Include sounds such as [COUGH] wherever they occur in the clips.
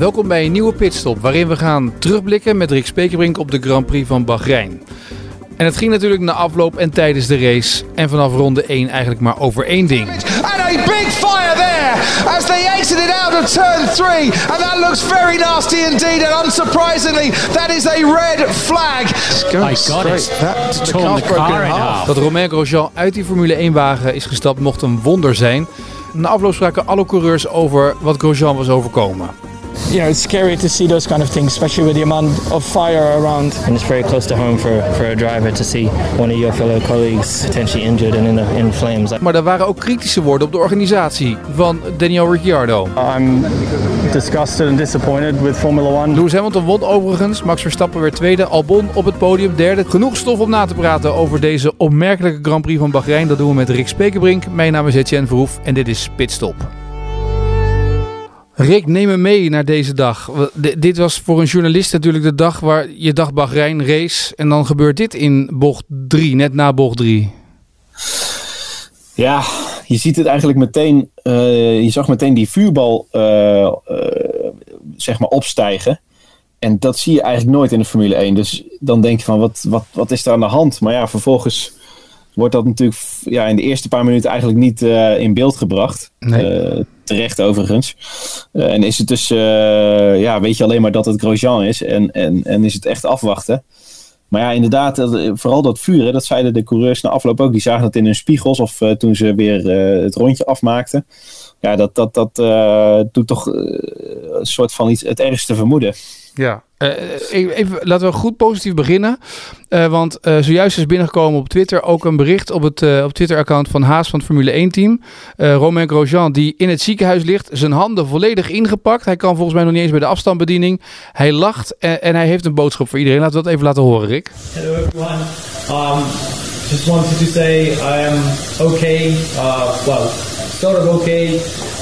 Welkom bij een nieuwe pitstop waarin we gaan terugblikken met Rick Spekerbrink op de Grand Prix van Bahrein. En het ging natuurlijk na afloop en tijdens de race en vanaf ronde 1 eigenlijk maar over één ding. And a big fire there as they exited out of turn three. And that looks very nasty indeed. And unsurprisingly, that is a red flag. My God, it's torn the car in half. Dat Romain Grosjean uit die Formule 1 wagen is gestapt mocht een wonder zijn. Na afloop spraken alle coureurs over wat Grosjean was overkomen. You know, it's scary to see those kind of things, especially with the amount of fire around. And it's very close to home for, for a driver to see one of your fellow colleagues potentially injured and in, the, in flames. Maar er waren ook kritische woorden op de organisatie van Daniel Ricciardo. I'm disgusted and disappointed with Formula One. Lewis Hamilton won overigens, Max Verstappen werd tweede, Albon op het podium derde. Genoeg stof om na te praten over deze opmerkelijke Grand Prix van Bahrein. Dat doen we met Rick Spekerbrink. Mijn naam is Etienne Verhoef en dit is Pitstop. Rick, neem me mee naar deze dag. Dit was voor een journalist natuurlijk de dag waar je dacht Bahrein race. En dan gebeurt dit in bocht 3, net na bocht 3. Ja, je ziet het eigenlijk meteen. eh, je zag meteen die vuurbal eh, eh, zeg maar opstijgen. En dat zie je eigenlijk nooit in de Formule 1. Dus dan denk je van, wat, wat, wat is er aan de hand? Maar ja, vervolgens wordt dat natuurlijk ja, in de eerste paar minuten eigenlijk niet eh, in beeld gebracht. Nee. Eh, terecht overigens. Eh, en is het dus, ja, weet je alleen maar dat het Grosjean is. En, en, en is het echt afwachten. Maar ja, inderdaad, vooral dat vuur, hè, dat zeiden de coureurs na afloop ook. Die zagen dat in hun spiegels of toen ze weer het rondje afmaakten. Ja, dat, dat, dat eh, doet toch eh, een soort van iets, het ergste vermoeden. Ja. Eh, even, laten we goed positief beginnen. Eh, want eh, zojuist is binnengekomen op Twitter ook een bericht op het op Twitter-account van Haas van het Formule 1-team. Eh Romain Grosjean, die in het ziekenhuis ligt, zijn handen volledig ingepakt. Hij kan volgens mij nog niet eens bij de afstandsbediening. Hij lacht en, en hij heeft een boodschap voor iedereen. Laten we dat even laten horen, Rick. Hello everyone. Um, just wanted to say I am okay. Uh, well, sort of okay.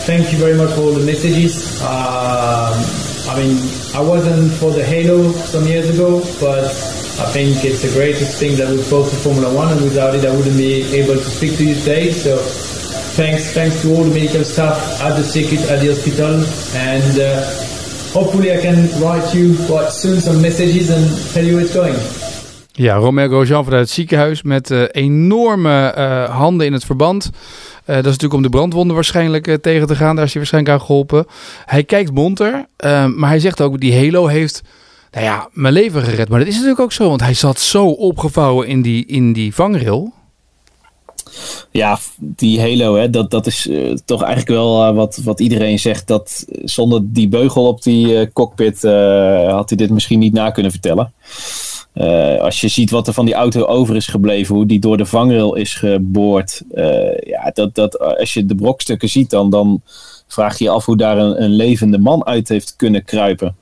Thank you very much for all the messages. Um, I mean, I wasn't for the Halo some years ago, but I think it's the greatest thing that we've brought to Formula One, and without it, I wouldn't be able to speak to you today. So, thanks, thanks to all the medical staff at the circuit, at the hospital, and uh, hopefully, I can write you quite soon some messages and tell you it's going. Ja, Romain Grosjean vanuit het ziekenhuis met eh, enorme eh, handen in het verband. Eh, dat is natuurlijk om de brandwonden waarschijnlijk eh, tegen te gaan. Daar is hij waarschijnlijk aan geholpen. Hij kijkt monter, eh, maar hij zegt ook, die Halo heeft nou ja, mijn leven gered. Maar dat is natuurlijk ook zo, want hij zat zo opgevouwen in die, in die vangrail. Ja, die Halo, hè, dat, dat is eh, toch eigenlijk wel wat, wat iedereen zegt. Dat zonder die beugel op die cockpit had hij dit misschien niet na kunnen vertellen. Eh, als je ziet wat er van die auto over is gebleven, hoe die door de vangrail is geboord. eh, ja, dat, dat, als je de brokstukken ziet, dan, dan vraag je je af hoe daar een, levende man uit heeft kunnen kruipen.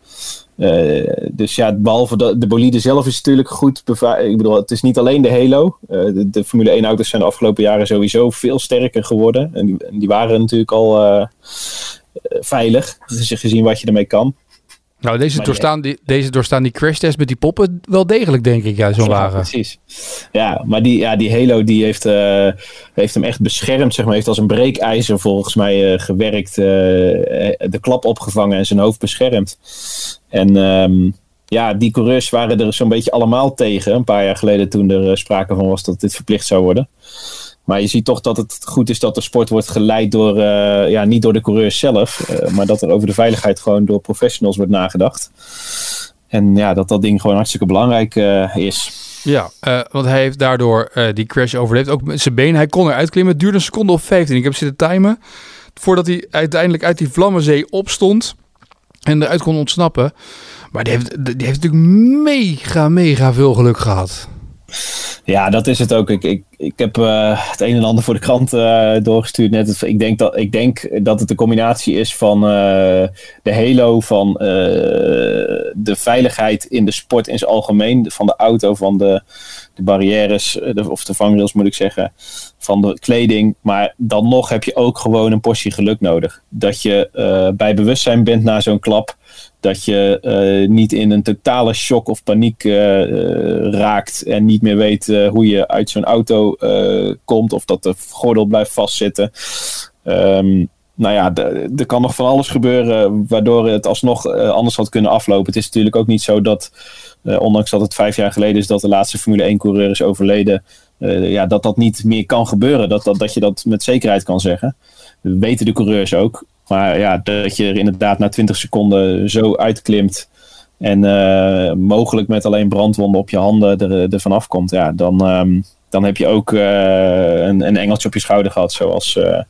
Eh, dus ja, behalve de, de bolide zelf is natuurlijk goed Ik bedoel, het is niet alleen de Halo. Eh, de, de Formule 1 auto's zijn de afgelopen jaren sowieso veel sterker geworden. En die, die waren natuurlijk al eh, eh, veilig, gez- gezien wat je ermee kan. Nou, deze Maar doorstaan die, deze doorstaan die crashtest met die poppen wel degelijk, denk ik, ja, zo'n Ja, wagen. precies. Ja, maar die, ja, die Halo die heeft, eh, heeft hem echt beschermd, zeg maar. Heeft als een breekijzer volgens mij eh, gewerkt. eh, de klap opgevangen en zijn hoofd beschermd. En ehm, ja, die coureurs waren er zo'n beetje allemaal tegen. Een paar jaar geleden toen er sprake van was dat dit verplicht zou worden. Maar je ziet toch dat het goed is dat de sport wordt geleid door, eh, ja, niet door de coureurs zelf. eh, maar dat er over de veiligheid gewoon door professionals wordt nagedacht. En ja, dat dat ding gewoon hartstikke belangrijk eh, is. Ja, want hij heeft daardoor die crash overleefd. Ook met zijn been. Hij kon eruit klimmen. Het duurde een seconde of 15. Ik heb zitten timen. Voordat hij uiteindelijk uit die vlammenzee opstond. En eruit kon ontsnappen. Maar die heeft, die heeft natuurlijk mega, mega veel geluk gehad. Ja, dat is het ook. Ik, ik, ik heb uh, het een en ander voor de krant uh, doorgestuurd net. Ik denk, dat, ik denk dat het een combinatie is van uh, de halo, van de veiligheid in de sport in zijn algemeen. Van de auto, van de, de barrières, of de vangrails moet ik zeggen. Van de kleding. Maar dan nog heb je ook gewoon een portie geluk nodig. Dat je bij bewustzijn bent na zo'n klap dat je uh, niet in een totale shock of paniek uh, raakt en niet meer weet hoe je uit zo'n auto komt of dat de gordel blijft vastzitten. Um, nou ja, er kan nog van alles gebeuren waardoor het alsnog anders had kunnen aflopen. Het is natuurlijk ook niet zo dat, ondanks dat het vijf jaar geleden is dat de laatste Formule 1-coureur is overleden, ja, dat dat niet meer kan gebeuren. Dat, dat, dat je dat met zekerheid kan zeggen. Weten de coureurs ook. Maar ja, dat je er inderdaad na 20 seconden zo uitklimt. En uh, mogelijk met alleen brandwonden op je handen er, er vanaf komt. Ja, dan, um, dan heb je ook uh, een, een, engeltje op je schouder gehad. Zoals uh,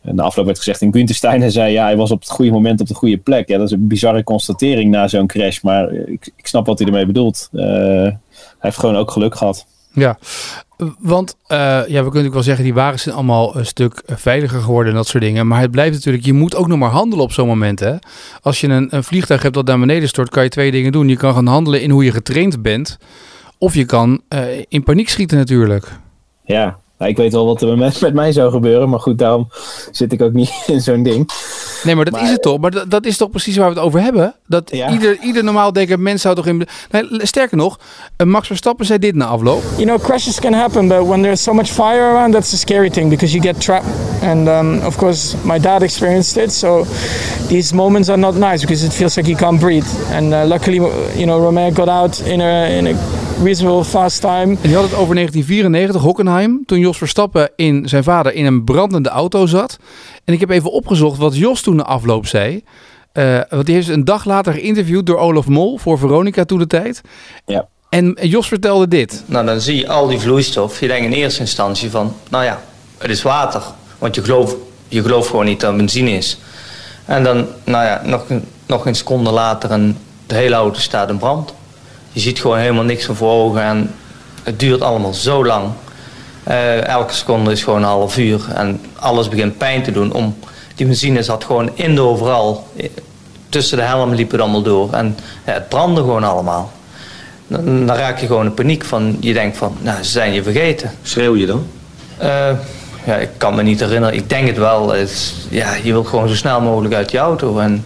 na afloop werd gezegd. En Gunther Steiner zei, ja, hij was op het goede moment op de goede plek. Ja, dat is een bizarre constatering na zo'n crash. Maar ik, ik snap wat hij ermee bedoelt. hij heeft gewoon ook geluk gehad. Ja, want uh, ja, we kunnen natuurlijk wel zeggen, die wagens zijn allemaal een stuk veiliger geworden en dat soort dingen. Maar het blijft natuurlijk, je moet ook nog maar handelen op zo'n moment. Hè? Als je een, een vliegtuig hebt dat naar beneden stort, kan je twee dingen doen. Je kan gaan handelen in hoe je getraind bent. Of je kan uh, in paniek schieten natuurlijk. Ja, nou, ik weet wel wat er met, met mij zou gebeuren. Maar goed, daarom zit ik ook niet [LAUGHS] in zo'n ding. Nee, maar dat is het toch? Maar dat, dat, is toch precies waar we het over hebben? Dat ja. ieder, ieder normaal denken mens zou toch in... Nee, sterker nog, uh, Max Verstappen zei dit na afloop. You know, crashes can happen, but when there's so much fire around, that's a scary thing because you get trapped. And um, of course, my dad experienced it, so these moments are not nice because it feels like you can't breathe. And uh, luckily, you know, Romain got out in a, in a reasonable fast time. En je had het over 1994, Hockenheim, toen Jos Verstappen in zijn vader in een brandende auto zat. En ik heb even opgezocht wat Jos toen na afloop zei. Uh, want die heeft een dag later geïnterviewd door Olaf Mol voor Veronica toen de tijd. Ja. En Jos vertelde dit. Nou, dan zie je al die vloeistof. Je denkt in eerste instantie van, nou ja, het is water. Want je gelooft, je gelooft gewoon niet dat benzine is. En dan, nou ja, nog, nog een seconde later en de hele auto staat in brand. Je ziet gewoon helemaal niks van voor ogen en het duurt allemaal zo lang. Uh, elke seconde is gewoon een half uur en alles begint pijn te doen. Om, die benzine zat gewoon in de overal. Tussen de helm liep het allemaal door en ja, het brandde gewoon allemaal. Dan, dan, raak je gewoon in paniek van, je denkt van, nou, ze zijn je vergeten. Schreeuw je dan? Uh, ja, ik kan me niet herinneren. Ik denk het wel. Het, ja, je wilt gewoon zo snel mogelijk uit je auto. En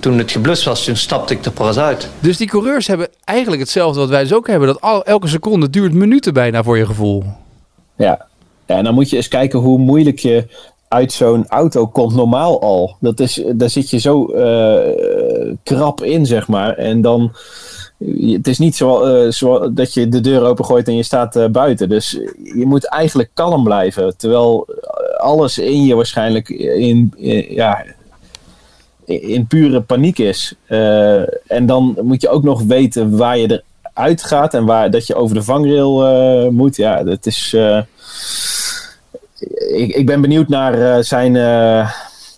toen het geblust was, toen stapte ik er pas uit. Dus die coureurs hebben eigenlijk hetzelfde wat wij dus ook hebben. Dat al, elke seconde duurt minuten bijna voor je gevoel. Ja. en dan moet je eens kijken hoe moeilijk je uit zo'n auto komt normaal al. Dat is, daar zit je zo uh, krap in, zeg maar. En dan, het is niet zo, uh, zo dat je de deur opengooit en je staat uh, buiten. Dus je moet eigenlijk kalm blijven. Terwijl alles in je waarschijnlijk in, ja, in pure paniek is. En dan moet je ook nog weten waar je eruit gaat en waar, dat je over de vangrail uh, moet. Ja, dat is. Uh, ik, ik ben benieuwd naar zijn,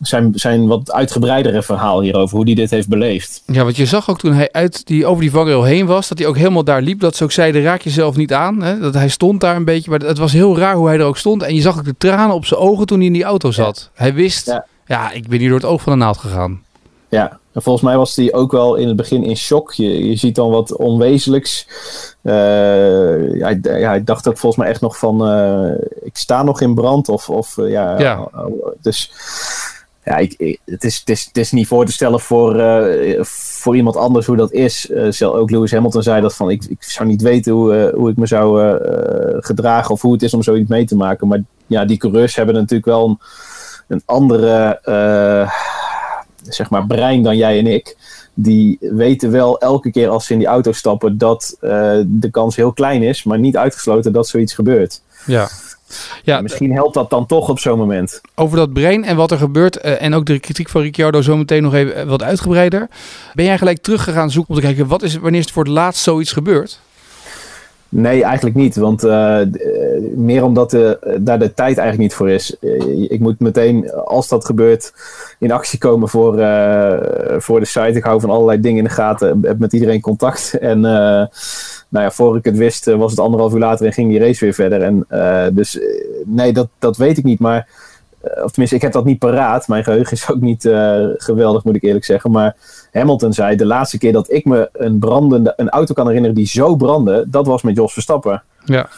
zijn, zijn wat uitgebreidere verhaal hierover, hoe hij dit heeft beleefd. Ja, want je zag ook toen hij uit die, over die vangrail heen was, dat hij ook helemaal daar liep. Dat ze ook zeiden, raak jezelf niet aan. Hè? Dat hij stond daar een beetje, maar het was heel raar hoe hij er ook stond. En je zag ook de tranen op zijn ogen toen hij in die auto zat. Ja. Hij wist, ja. ja. ik ben hier door het oog van de naald gegaan. Ja, en volgens mij was hij ook wel in het begin in shock. Je, je ziet dan wat onwezenlijks. Uh, hij, dacht ook volgens mij echt nog van... Uh, ik sta nog in brand. Of, of uh, ja, ja. Dus ja, ik, ik, het, is, het, is, het is niet voor te stellen voor, voor iemand anders hoe dat is. zelf, ook Lewis Hamilton zei dat van... Ik, ik zou niet weten hoe, hoe ik me zou gedragen... of hoe het is om zoiets mee te maken. Maar ja, die coureurs hebben natuurlijk wel een, een andere zeg maar, brein dan jij en ik. Die weten wel elke keer als ze in die auto stappen dat uh, de kans heel klein is, maar niet uitgesloten dat zoiets gebeurt. Ja. Ja, Misschien helpt dat dan toch op zo'n moment. Over dat brein en wat er gebeurt. Uh, en ook de kritiek van Ricciardo zometeen nog even wat uitgebreider. Ben jij gelijk teruggegaan zoeken om te kijken wat is, wanneer is het voor het laatst zoiets gebeurd? Nee, eigenlijk niet. Want uh, meer omdat daar de tijd eigenlijk niet voor is. ik moet meteen, als dat gebeurt, in actie komen voor, voor de site. Ik hou van allerlei dingen in de gaten. Heb met iedereen contact. [LAUGHS] En nou ja, voor ik het wist, was het anderhalf uur later en ging die race weer verder. En, dus nee, dat, dat weet ik niet. Maar, of tenminste, ik heb dat niet paraat. Mijn geheugen is ook niet geweldig, moet ik eerlijk zeggen. Maar Hamilton zei, de laatste keer dat ik me een, brandende, een auto kan herinneren die zo brandde, dat was met Jos Verstappen. Ja.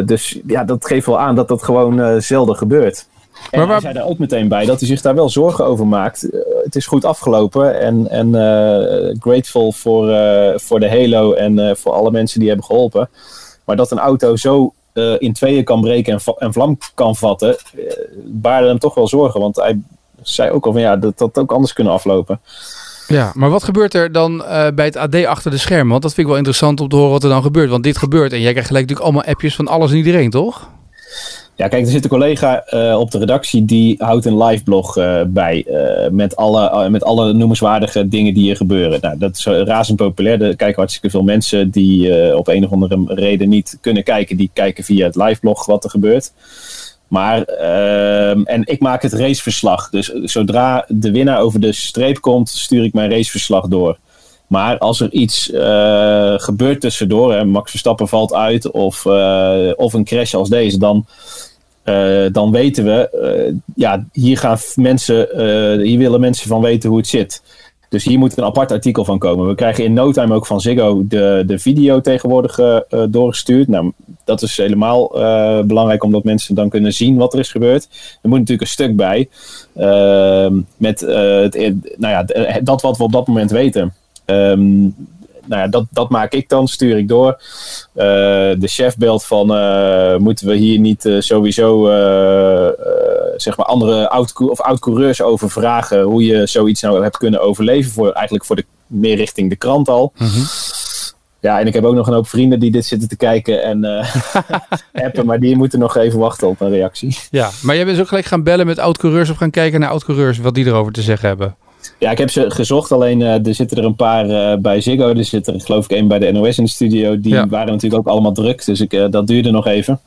dus ja, dat geeft wel aan dat dat gewoon zelden gebeurt. En maar waar... hij zei er ook meteen bij dat hij zich daar wel zorgen over maakt. Het is goed afgelopen en, en grateful voor, voor de Halo en voor alle mensen die hebben geholpen. Maar dat een auto zo in tweeën kan breken en, en vlam kan vatten, baarde hem toch wel zorgen. Want hij zei ook al van ja, dat dat ook anders kunnen aflopen. Ja, maar wat gebeurt er dan bij het AD achter de schermen? Want dat vind ik wel interessant om te horen wat er dan gebeurt. Want dit gebeurt en jij krijgt gelijk natuurlijk allemaal appjes van alles en iedereen, toch? Ja, kijk, er zit een collega uh, op de redactie die houdt een live blog uh, bij. Uh, met, alle, met alle noemenswaardige dingen die er gebeuren. Nou, dat is razend populair. Er kijken hartstikke veel mensen die op een of andere reden niet kunnen kijken. Die kijken via het live blog wat er gebeurt. Maar, ehm, en ik maak het raceverslag. Dus zodra de winnaar over de streep komt, stuur ik mijn raceverslag door. Maar als er iets uh, gebeurt tussendoor, hè, Max Verstappen valt uit of, uh, of een crash als deze, dan, uh, dan weten we, ja, hier, gaan mensen, hier willen mensen van weten hoe het zit. Dus hier moet een apart artikel van komen. We krijgen in no time ook van Ziggo de, de video tegenwoordig doorgestuurd. Nou, dat is helemaal belangrijk omdat mensen dan kunnen zien wat er is gebeurd. Er moet natuurlijk een stuk bij met nou ja, dat wat we op dat moment weten. Um, nou ja, dat, dat maak ik dan, stuur ik door. Uh, de chef belt van, uh, moeten we hier niet uh, sowieso zeg maar andere oud, of oud-coureurs over vragen hoe je zoiets nou hebt kunnen overleven, voor, eigenlijk voor de, meer richting de krant al. Mm -hmm. Ja, en ik heb ook nog een hoop vrienden die dit zitten te kijken en [LAUGHS] appen, maar die moeten nog even wachten op een reactie. Ja, maar jij bent ook gelijk gaan bellen met oud-coureurs of gaan kijken naar oud-coureurs, wat die erover te zeggen hebben. Ja, ik heb ze gezocht. Alleen uh, er zitten er een paar uh, bij Ziggo. Er zit er geloof ik één bij de NOS in de studio. Die ja. waren natuurlijk ook allemaal druk. Dus ik, uh, dat duurde nog even.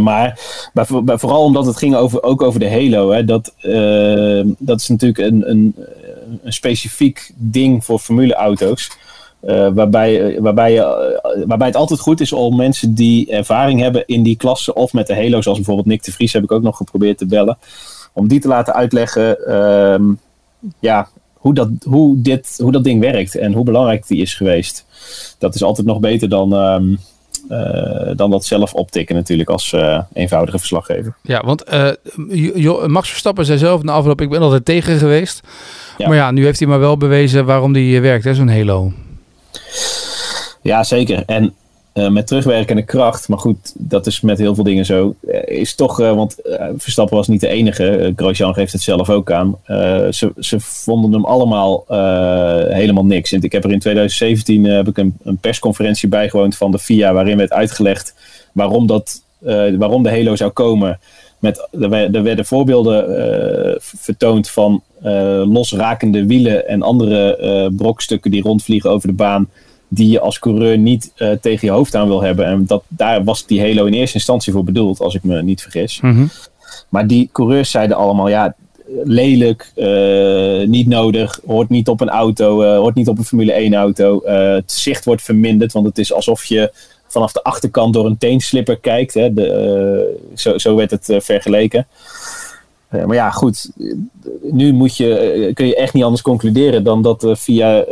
maar bij, bij, vooral omdat het ging over, ook over de Halo. Hè, dat, dat is natuurlijk een, een, een specifiek ding voor formuleauto's. waarbij, waarbij, waarbij het altijd goed is om mensen die ervaring hebben in die klasse of met de Halo, zoals bijvoorbeeld Nick de Vries heb ik ook nog geprobeerd te bellen, om die te laten uitleggen ehm, ja, hoe, dat, hoe, dit, hoe dat ding werkt en hoe belangrijk die is geweest. Dat is altijd nog beter dan, um, uh, dan dat zelf optikken natuurlijk als uh, eenvoudige verslaggever. Ja, want uh, Max Verstappen zei zelf na afloop, ik ben altijd tegen geweest. Ja. Maar ja, nu heeft hij maar wel bewezen waarom die werkt, zo'n Halo. Ja, zeker. En uh, met terugwerkende kracht, maar goed, dat is met heel veel dingen zo, uh, is toch, uh, want Verstappen was niet de enige, Grosjean geeft het zelf ook aan, ze, ze vonden hem allemaal helemaal niks. En ik heb er in 2017 heb ik een, een, persconferentie bijgewoond van de FIA, waarin werd uitgelegd waarom, dat, waarom de Halo zou komen. Met, er werden voorbeelden vertoond van losrakende wielen en andere brokstukken die rondvliegen over de baan die je als coureur niet uh, tegen je hoofd aan wil hebben. En dat, daar was die Halo in eerste instantie voor bedoeld, als ik me niet vergis. Mm -hmm. Maar die coureurs zeiden allemaal, ja, lelijk, uh, niet nodig, hoort niet op een auto, uh, hoort niet op een Formule 1 auto. het zicht wordt verminderd, want het is alsof je vanaf de achterkant door een teenslipper kijkt. Hè. De, zo, zo werd het vergeleken. Uh, maar ja, goed. Nu moet je, uh, kun je echt niet anders concluderen dan dat, uh, via,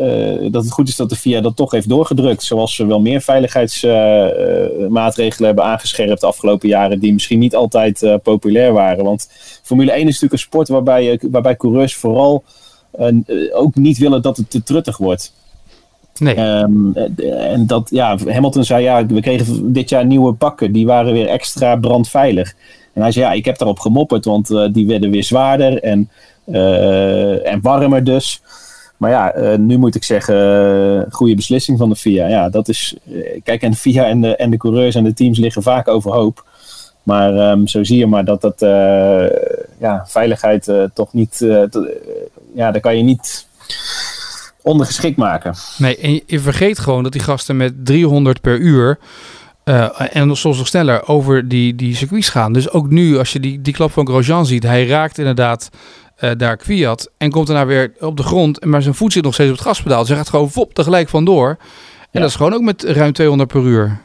dat het goed is dat de VIA dat toch heeft doorgedrukt. Zoals ze wel meer veiligheidsmaatregelen hebben aangescherpt de afgelopen jaren, die misschien niet altijd populair waren. Want Formule 1 is natuurlijk een sport waarbij, waarbij coureurs vooral ook niet willen dat het te truttig wordt. Nee. Um, en dat, ja, Hamilton zei ja, we kregen dit jaar nieuwe pakken, die waren weer extra brandveilig. En hij zei, ja, ik heb daarop gemopperd, want uh, die werden weer zwaarder en, uh, en warmer dus. Maar ja, uh, nu moet ik zeggen, goede beslissing van de FIA. Ja, dat is, kijk, en FIA en de, en de coureurs en de teams liggen vaak overhoop. Maar um, zo zie je maar dat dat, ja, veiligheid toch niet, ja, daar kan je niet ondergeschikt maken. Nee, en je vergeet gewoon dat die gasten met 300 per uur uh, en soms nog sneller over die, die circuits gaan. Dus ook nu, als je die, die klap van Grosjean ziet, hij raakt inderdaad uh, daar Kwiat en komt daarna weer op de grond. Maar zijn voet zit nog steeds op het gaspedaal. Dus hij gaat gewoon vop tegelijk vandoor. En dat is gewoon ook met ruim 200 per uur.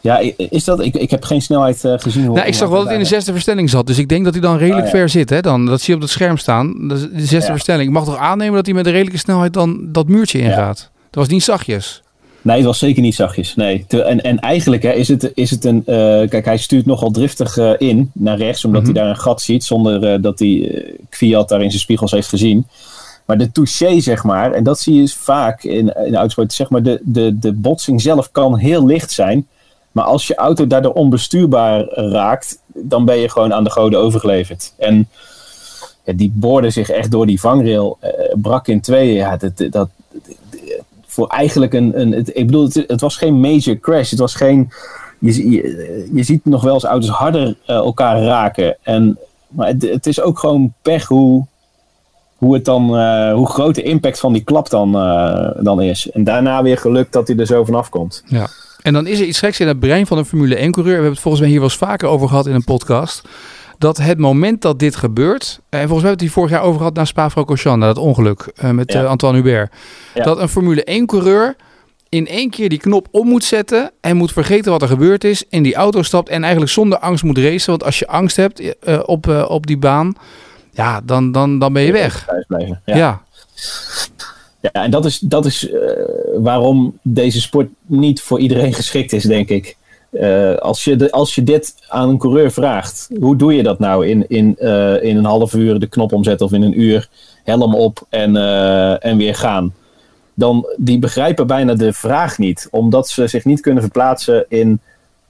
Ja, is dat, ik, ik heb geen snelheid uh, gezien. Nou, ik zag wel dat hij in de zesde versnelling zat. Dus ik denk dat hij dan redelijk oh, ja. ver zit. Hè, dan. Dat zie je op het scherm staan. De, de zesde ja. versnelling. Ik mag toch aannemen dat hij met een redelijke snelheid dan dat muurtje ingaat. Dat was niet zachtjes. Nee, het was zeker niet zachtjes. Nee. en, en eigenlijk hè, is, het, is het een. Uh, kijk, hij stuurt nogal driftig uh, in naar rechts, omdat mm -hmm. hij daar een gat ziet, zonder uh, dat hij Kviat daar in zijn spiegels heeft gezien. Maar de touché, zeg maar, en dat zie je vaak in, in de autosport, zeg maar, de, de, de botsing zelf kan heel licht zijn. Maar als je auto daardoor onbestuurbaar raakt, dan ben je gewoon aan de goden overgeleverd. En ja, die boorde zich echt door die vangrail, brak in tweeën. Ja, dat, dat, voor eigenlijk een. een het, ik bedoel, het, het, was geen major crash. Het was geen. Je, je, je ziet nog wel eens auto's harder uh, elkaar raken. En, maar het, het, is ook gewoon pech hoe, hoe, het dan, uh, hoe groot de impact van die klap dan, uh, dan is. En daarna weer gelukt dat hij er zo vanaf komt. Ja. En dan is er iets geks in het brein van een Formule 1-coureur. We hebben het volgens mij hier wel eens vaker over gehad in een podcast dat het moment dat dit gebeurt, en volgens mij hebben we het hier vorig jaar over gehad naar Spa-Francorchamps, dat ongeluk uh, met ja. uh, Antoine Hubert, ja. dat een Formule 1 coureur in één keer die knop om moet zetten en moet vergeten wat er gebeurd is, in die auto stapt en eigenlijk zonder angst moet racen, want als je angst hebt uh, op, op die baan, ja, dan, dan, dan ben je weg. Ja. ja. Ja, en dat is, dat is waarom deze sport niet voor iedereen geschikt is, denk ik. Uh, als, je als je dit aan een coureur vraagt, hoe doe je dat nou in, in, uh, in een half uur de knop omzetten of in een uur helm op en, uh, en weer gaan? Dan die begrijpen bijna de vraag niet, omdat ze zich niet kunnen verplaatsen in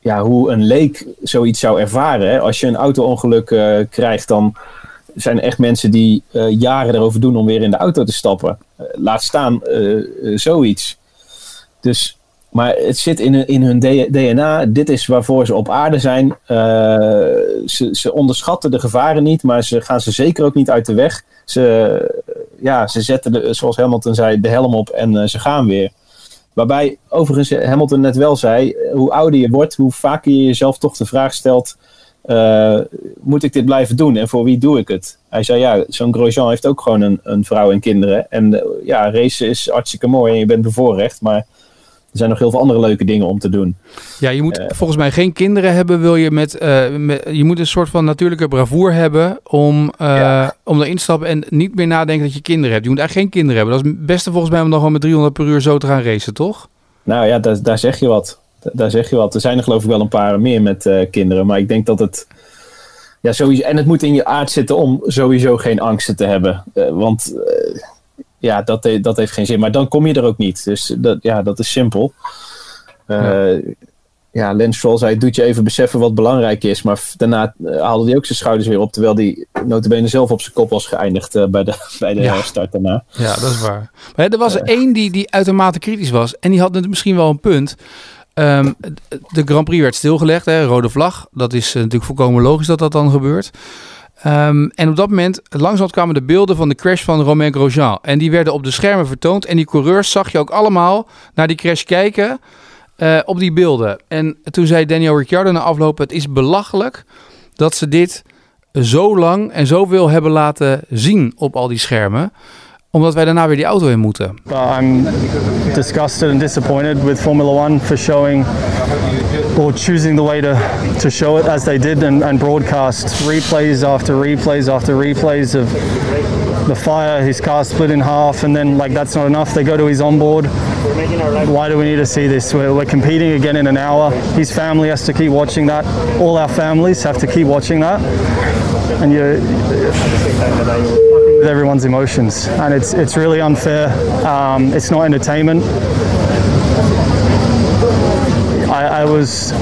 ja, hoe een leek zoiets zou ervaren. Als je een auto-ongeluk krijgt, dan zijn echt mensen die jaren erover doen om weer in de auto te stappen. laat staan zoiets. Dus maar het zit in, in hun DNA. Dit is waarvoor ze op aarde zijn. Uh, ze, ze, onderschatten de gevaren niet, maar ze gaan ze zeker ook niet uit de weg. Ze, ja, ze zetten, de, zoals Hamilton zei, de helm op en uh, ze gaan weer. Waarbij overigens Hamilton net wel zei: hoe ouder je wordt, hoe vaker je jezelf toch de vraag stelt: moet ik dit blijven doen en voor wie doe ik het? Hij zei: ja, zo'n Grosjean heeft ook gewoon een, een vrouw en kinderen. En ja, racen is hartstikke mooi en je bent bevoorrecht, maar er zijn nog heel veel andere leuke dingen om te doen. Ja, je moet uh, volgens mij geen kinderen hebben. Wil je met, uh, met, je moet een soort van natuurlijke bravoer hebben om, uh, ja. om erin te stappen en niet meer nadenken dat je kinderen hebt. Je moet eigenlijk geen kinderen hebben. Dat is het beste volgens mij om dan gewoon met 300 per uur zo te gaan racen, toch? Nou ja, daar, daar zeg je wat. Daar zeg je wat. Er zijn er geloof ik wel een paar meer met kinderen, maar ik denk dat het. Ja, sowieso. En het moet in je aard zitten om sowieso geen angsten te hebben. want ja, dat, dat heeft geen zin. Maar dan kom je er ook niet. Dus dat, ja, dat is simpel. Uh, ja. ja, Lance Stroll zei, doet je even beseffen wat belangrijk is. Maar daarna uh, haalde hij ook zijn schouders weer op. Terwijl hij notabene zelf op zijn kop was geëindigd uh, bij de, [LAUGHS] bij de ja. start daarna. Ja, dat is waar. Maar er was er één die, die uitermate kritisch was. En die had misschien wel een punt. Um, de Grand Prix werd stilgelegd, hè, rode vlag. Dat is natuurlijk volkomen logisch dat dat dan gebeurt. Um, en op dat moment, langzaam kwamen de beelden van de crash van Romain Grosjean. En die werden op de schermen vertoond. En die coureurs zag je ook allemaal naar die crash kijken uh, op die beelden. En toen zei Daniel Ricciardo na afloop: Het is belachelijk dat ze dit zo lang en zoveel hebben laten zien op al die schermen omdat wij daarna weer die auto in moeten. I'm disgusted and disappointed with Formula One for showing or choosing the way to, to show it as they did and, and broadcast replays after replays after replays of the fire, his car split in half, and then like that's not enough. They go to his onboard. Why do we need to see this? We're, we're competing again in an hour. His family has to keep watching that. All our families have to keep watching that, and you with everyone's emotions, and it's it's really unfair. Um, it's not entertainment. Was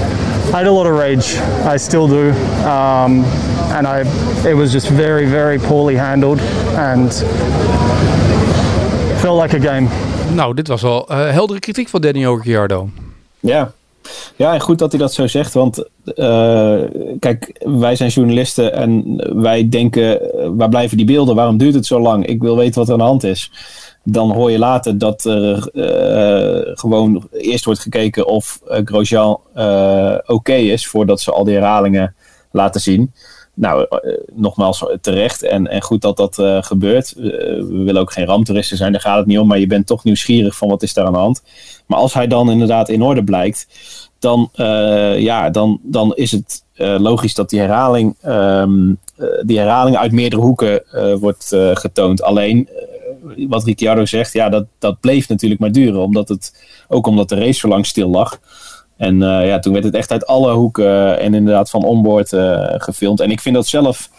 I had a lot of rage. I still do, um, and I it was just very very poorly handled and felt like a game. Nou, dit was al uh, heldere kritiek van Daniel Ricciardo. Ja. Ja, en goed dat hij dat zo zegt, want uh, kijk, wij zijn journalisten en wij denken, waar blijven die beelden? Waarom duurt het zo lang? Ik wil weten wat er aan de hand is. Dan hoor je later dat er uh, gewoon eerst wordt gekeken of uh, Grosjean oké okay is voordat ze al die herhalingen laten zien. nou, nogmaals terecht en, en goed dat dat gebeurt. we willen ook geen ramptoeristen zijn, daar gaat het niet om. Maar je bent toch nieuwsgierig van wat is daar aan de hand. Maar als hij dan inderdaad in orde blijkt, dan, ja, dan, dan is het logisch dat die herhaling, ehm, die herhaling uit meerdere hoeken wordt getoond. Alleen wat Ricciardo zegt, ja, dat, dat bleef natuurlijk maar duren. Omdat het, ook omdat de race zo lang stil lag. En uh, ja, toen werd het echt uit alle hoeken en inderdaad van onboard uh, gefilmd. En ik vind dat zelf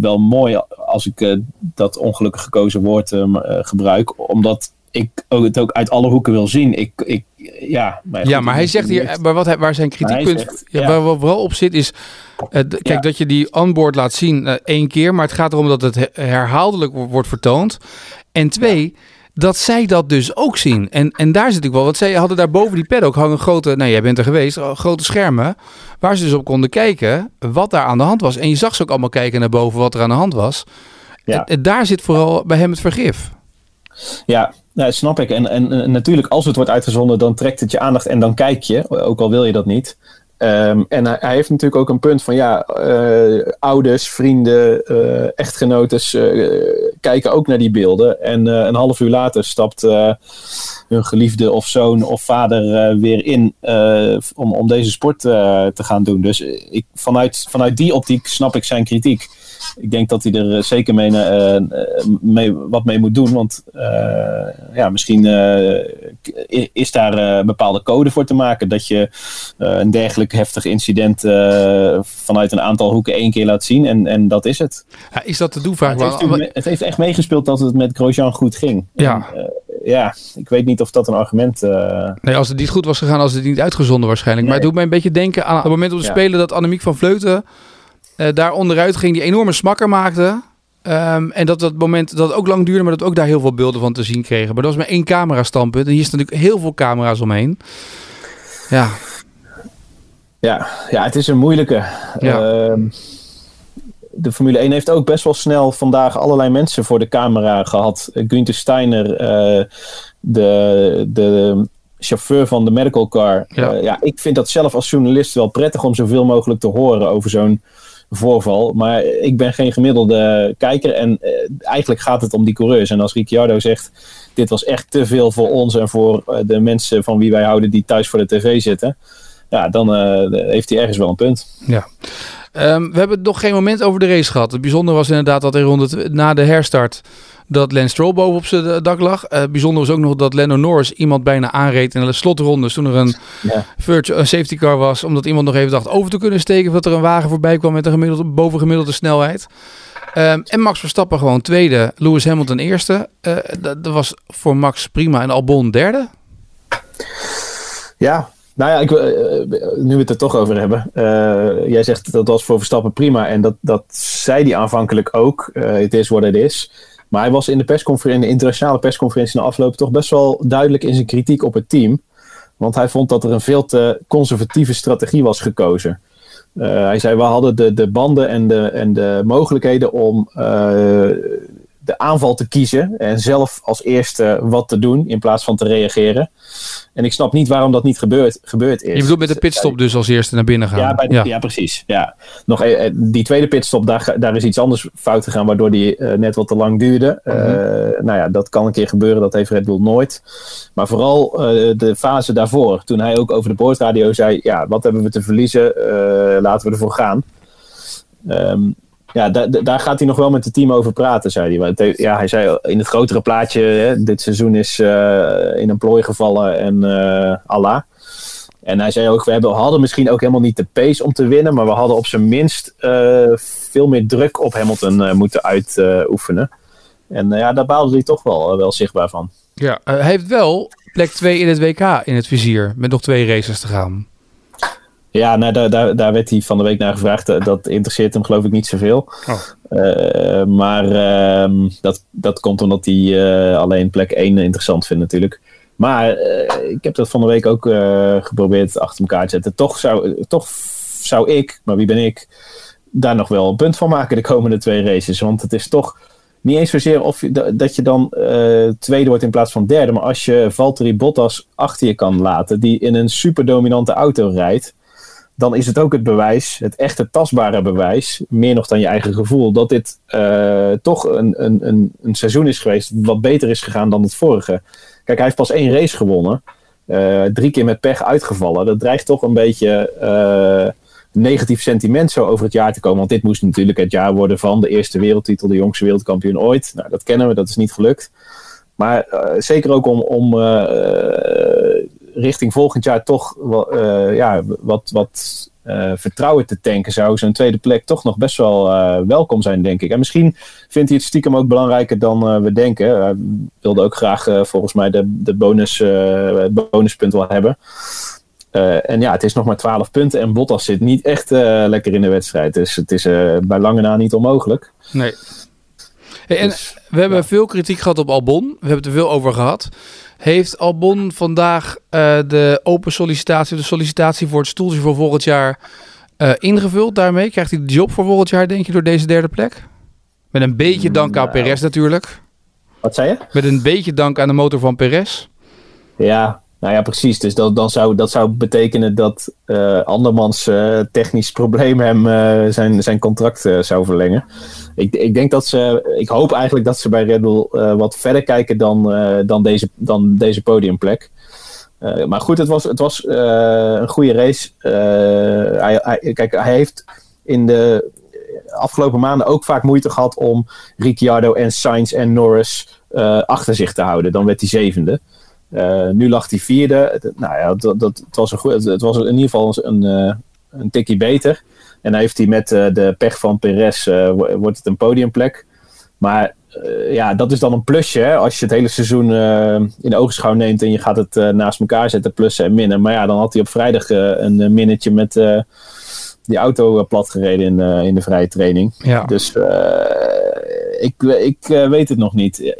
wel mooi als ik dat ongelukkig gekozen woord gebruik. Omdat ik het ook uit alle hoeken wil zien. Ik, ik, ja, maar, ja, maar hij zegt hier, maar wat hij, waar zijn kritiekpunt ja, Waar, waar vooral op zit is, kijk dat je die onboard laat zien één keer, maar het gaat erom dat het herhaaldelijk wordt vertoond. En twee, dat zij dat dus ook zien. En, en daar zit ik wel, want zij hadden daar boven die pad ook hangen grote, nou jij bent er geweest, grote schermen, waar ze dus op konden kijken wat daar aan de hand was. En je zag ze ook allemaal kijken naar boven wat er aan de hand was. Ja. En, daar zit vooral bij hem het vergif. Ja, nou, snap ik. En, en, natuurlijk, als het wordt uitgezonden, dan trekt het je aandacht en dan kijk je, ook al wil je dat niet. Um, en hij, heeft natuurlijk ook een punt van ja, uh, ouders, vrienden, uh, echtgenotes kijken ook naar die beelden. En een half uur later stapt hun geliefde of zoon of vader weer in om, om deze sport te gaan doen. Dus ik, vanuit, vanuit die optiek snap ik zijn kritiek ik denk dat hij er eh, zeker mee, uh, mee, wat mee moet doen. Want ja, misschien is daar een bepaalde code voor te maken. Dat je een dergelijk heftig incident vanuit een aantal hoeken één keer laat zien. En, en dat is het. Ja, is dat te doen? Vraag het, heeft, het heeft echt meegespeeld dat het met Grosjean goed ging. Ja. En, ja, ik weet niet of dat een argument... Uh... Nee, als het niet goed was gegaan, als het niet uitgezonden waarschijnlijk. Maar het doet mij een beetje denken aan het moment op de spelen dat Annemiek van Vleuten uh, daar onderuit ging, die enorme smakker maakte. Um, en dat dat moment dat ook lang duurde, maar dat ook daar heel veel beelden van te zien kregen. Maar dat was maar één camera standpunt. En hier staan natuurlijk heel veel camera's omheen. Ja. Ja, ja het is een moeilijke. Ja. Uh, de Formule 1 heeft ook best wel snel vandaag allerlei mensen voor de camera gehad. Günther Steiner, uh, de, de chauffeur van de medical car. Ja. Uh, ja, ik vind dat zelf als journalist wel prettig om zoveel mogelijk te horen over zo'n voorval. Maar ik ben geen gemiddelde kijker en eh, eigenlijk gaat het om die coureurs. En als Ricciardo zegt, dit was echt te veel voor ons en voor eh, de mensen van wie wij houden die thuis voor de tv zitten. Ja, dan uh, heeft hij ergens wel een punt. Ja. Um, we hebben nog geen moment over de race gehad. Het bijzondere was inderdaad dat hij rond het, na de herstart dat Lance Stroll boven op zijn dak lag. Uh, bijzonder was ook nog dat Lando Norris iemand bijna aanreed in de slotrondes toen er een ja. virtual safety car was. Omdat iemand nog even dacht over te kunnen steken. Of dat er een wagen voorbij kwam met een gemiddelde, bovengemiddelde snelheid. Um, en Max Verstappen gewoon tweede. Lewis Hamilton eerste. Uh, dat, dat, was voor Max prima. En Albon derde. Ja, nou ja, ik, uh, nu we het er toch over hebben. Uh, jij zegt dat was voor Verstappen prima. En dat, dat zei hij aanvankelijk ook. Het is wat het is. Maar hij was in de, persconferentie, in de internationale persconferentie na afloop toch best wel duidelijk in zijn kritiek op het team. Want hij vond dat er een veel te conservatieve strategie was gekozen. Hij zei, we hadden de, de banden en de, en de mogelijkheden om de aanval te kiezen en zelf als eerste wat te doen in plaats van te reageren. En ik snap niet waarom dat niet gebeurd, gebeurd is. Je bedoelt met de pitstop dus als eerste naar binnen gaan? Ja, bij ja. ja. precies. Ja. Nog, eh, eh, die tweede pitstop, daar, daar is iets anders fout gegaan, waardoor die uh, net wat te lang duurde. Uh, nou ja, dat kan een keer gebeuren, dat heeft Red Bull nooit. Maar vooral de fase daarvoor, toen hij ook over de boordradio zei, ja, wat hebben we te verliezen, laten we ervoor gaan. Um, ja, daar gaat hij nog wel met het team over praten, zei hij. Ja, hij zei in het grotere plaatje, hè, dit seizoen is uh, in een plooi gevallen en uh, Allah. En hij zei ook, we hebben, hadden misschien ook helemaal niet de pace om te winnen, maar we hadden op zijn minst uh, veel meer druk op Hamilton moeten uitoefenen. en ja, daar baalde hij toch wel, wel zichtbaar van. Ja, hij heeft wel plek 2 in het WK in het vizier, met nog twee races te gaan. Ja, nou, daar, daar, daar werd hij van de week naar gevraagd. Eh, dat interesseert hem geloof ik niet zoveel. Oh. Uh, maar uh, dat, dat komt omdat hij uh, alleen plek 1 interessant vindt natuurlijk. Maar ik heb dat van de week ook geprobeerd achter elkaar te zetten. Toch zou, toch zou ik, maar wie ben ik, daar nog wel een punt van maken de komende twee races. Want het is toch niet eens zozeer of je, dat je dan tweede wordt in plaats van derde. Maar als je Valtteri Bottas achter je kan laten, die in een super dominante auto rijdt dan is het ook het bewijs, het echte tastbare bewijs, meer nog dan je eigen gevoel, dat dit uh, toch een, een, een, een, seizoen is geweest wat beter is gegaan dan het vorige. Kijk, hij heeft pas één race gewonnen, uh, drie keer met pech uitgevallen. Dat dreigt toch een beetje uh, negatief sentiment zo over het jaar te komen. Want dit moest natuurlijk het jaar worden van de eerste wereldtitel, de jongste wereldkampioen ooit. Nou, dat kennen we, dat is niet gelukt. Maar zeker ook om, om richting volgend jaar toch uh, ja, wat, wat uh, vertrouwen te tanken, zou zo'n tweede plek toch nog best wel uh, welkom zijn, denk ik. En misschien vindt hij het stiekem ook belangrijker dan we denken. Hij wilde ook graag volgens mij de, de bonus, het bonuspunt wel hebben. en ja, het is nog maar 12 punten en Bottas zit niet echt lekker in de wedstrijd. Dus het is bij lange na niet onmogelijk. Nee. Hey, en dus, we hebben ja. veel kritiek gehad op Albon. We hebben het er veel over gehad. Heeft Albon vandaag uh, de open sollicitatie, de sollicitatie voor het stoeltje voor volgend jaar uh, ingevuld daarmee? Krijgt hij de job voor volgend jaar, denk je, door deze derde plek? Met een beetje dank aan nou, Perez natuurlijk. Wat zei je? Met een beetje dank aan de motor van Perez. Ja, nou ja, precies. Dus dat, dan zou, dat zou betekenen dat uh, Andermans uh, technisch probleem hem uh, zijn, zijn contract zou verlengen. Ik, ik denk dat ze, ik hoop eigenlijk dat ze bij Red Bull wat verder kijken dan, dan, deze, dan deze podiumplek. maar goed, het was, het was een goede race. hij, kijk, hij heeft in de afgelopen maanden ook vaak moeite gehad om Ricciardo en Sainz en Norris achter zich te houden. Dan werd hij zevende. Uh, nu lag hij vierde. Nou ja, dat, dat, het, was een goed, het was in ieder geval een, een tikkie beter. En dan heeft hij met uh, de pech van Perez, wordt het een podiumplek. Maar ja, dat is dan een plusje. Hè? Als je het hele seizoen in oogschouw neemt en je gaat het naast elkaar zetten, plussen en minnen. Maar ja, dan had hij op vrijdag een minnetje met die auto plat gereden in, in de vrije training. Ja. Dus ik, ik weet het nog niet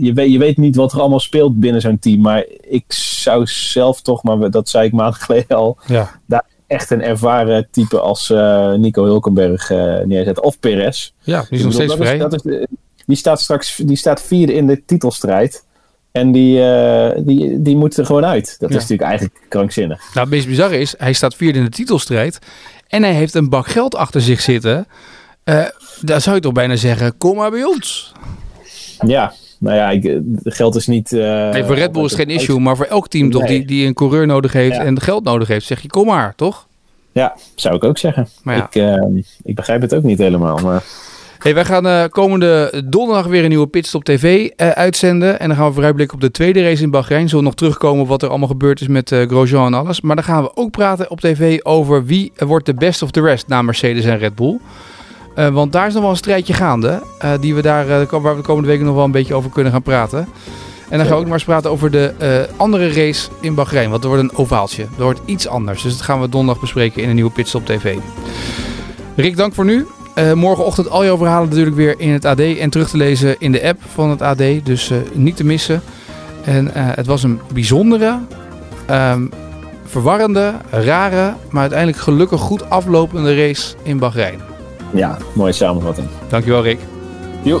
je, weet, je weet niet wat er allemaal speelt binnen zo'n team. Maar ik zou zelf toch, maar dat zei ik maanden [LAUGHS] geleden al, ja. daar echt een ervaren type als uh, Nico Hulkenberg uh, neerzetten. Of Perez. Ja, die is nog steeds vrij. is, die staat straks die staat vierde in de titelstrijd. En die, uh, die, die moet er gewoon uit. Dat ja. is natuurlijk eigenlijk krankzinnig. Nou, het meest bizarre is, hij staat vierde in de titelstrijd. En hij heeft een bak geld achter zich zitten. Daar zou je toch bijna zeggen, kom maar bij ons. Ja, nou ja, ik, geld is niet... Uh, nee, voor Red Bull is het geen issue, maar voor elk team nee. toch die, die een coureur nodig heeft ja. en geld nodig heeft, zeg je kom maar, toch? Ja, zou ik ook zeggen. Maar ja. ik, uh, ik begrijp het ook niet helemaal, maar... Hey, wij gaan uh, komende donderdag weer een nieuwe Pitstop TV uh, uitzenden. En dan gaan we vooruitblikken op de tweede race in Bahrein. Zullen we nog terugkomen op wat er allemaal gebeurd is met uh, Grosjean en alles. Maar dan gaan we ook praten op tv over wie wordt de best of the rest na Mercedes en Red Bull. Uh, want daar is nog wel een strijdje gaande. Uh, die we daar, uh, waar we de komende weken nog wel een beetje over kunnen gaan praten. En dan gaan we ook nog maar eens praten over de andere race in Bahrein. Want er wordt een ovaaltje. Er wordt iets anders. Dus dat gaan we donderdag bespreken in een nieuwe Pitstop TV. Rick, dank voor nu. morgenochtend al jouw verhalen natuurlijk weer in het AD. En terug te lezen in de app van het AD. Dus niet te missen. En het was een bijzondere, um, verwarrende, rare, maar uiteindelijk gelukkig goed aflopende race in Bahrein. Ja, mooie samenvatting. Dankjewel, Rick. Jo.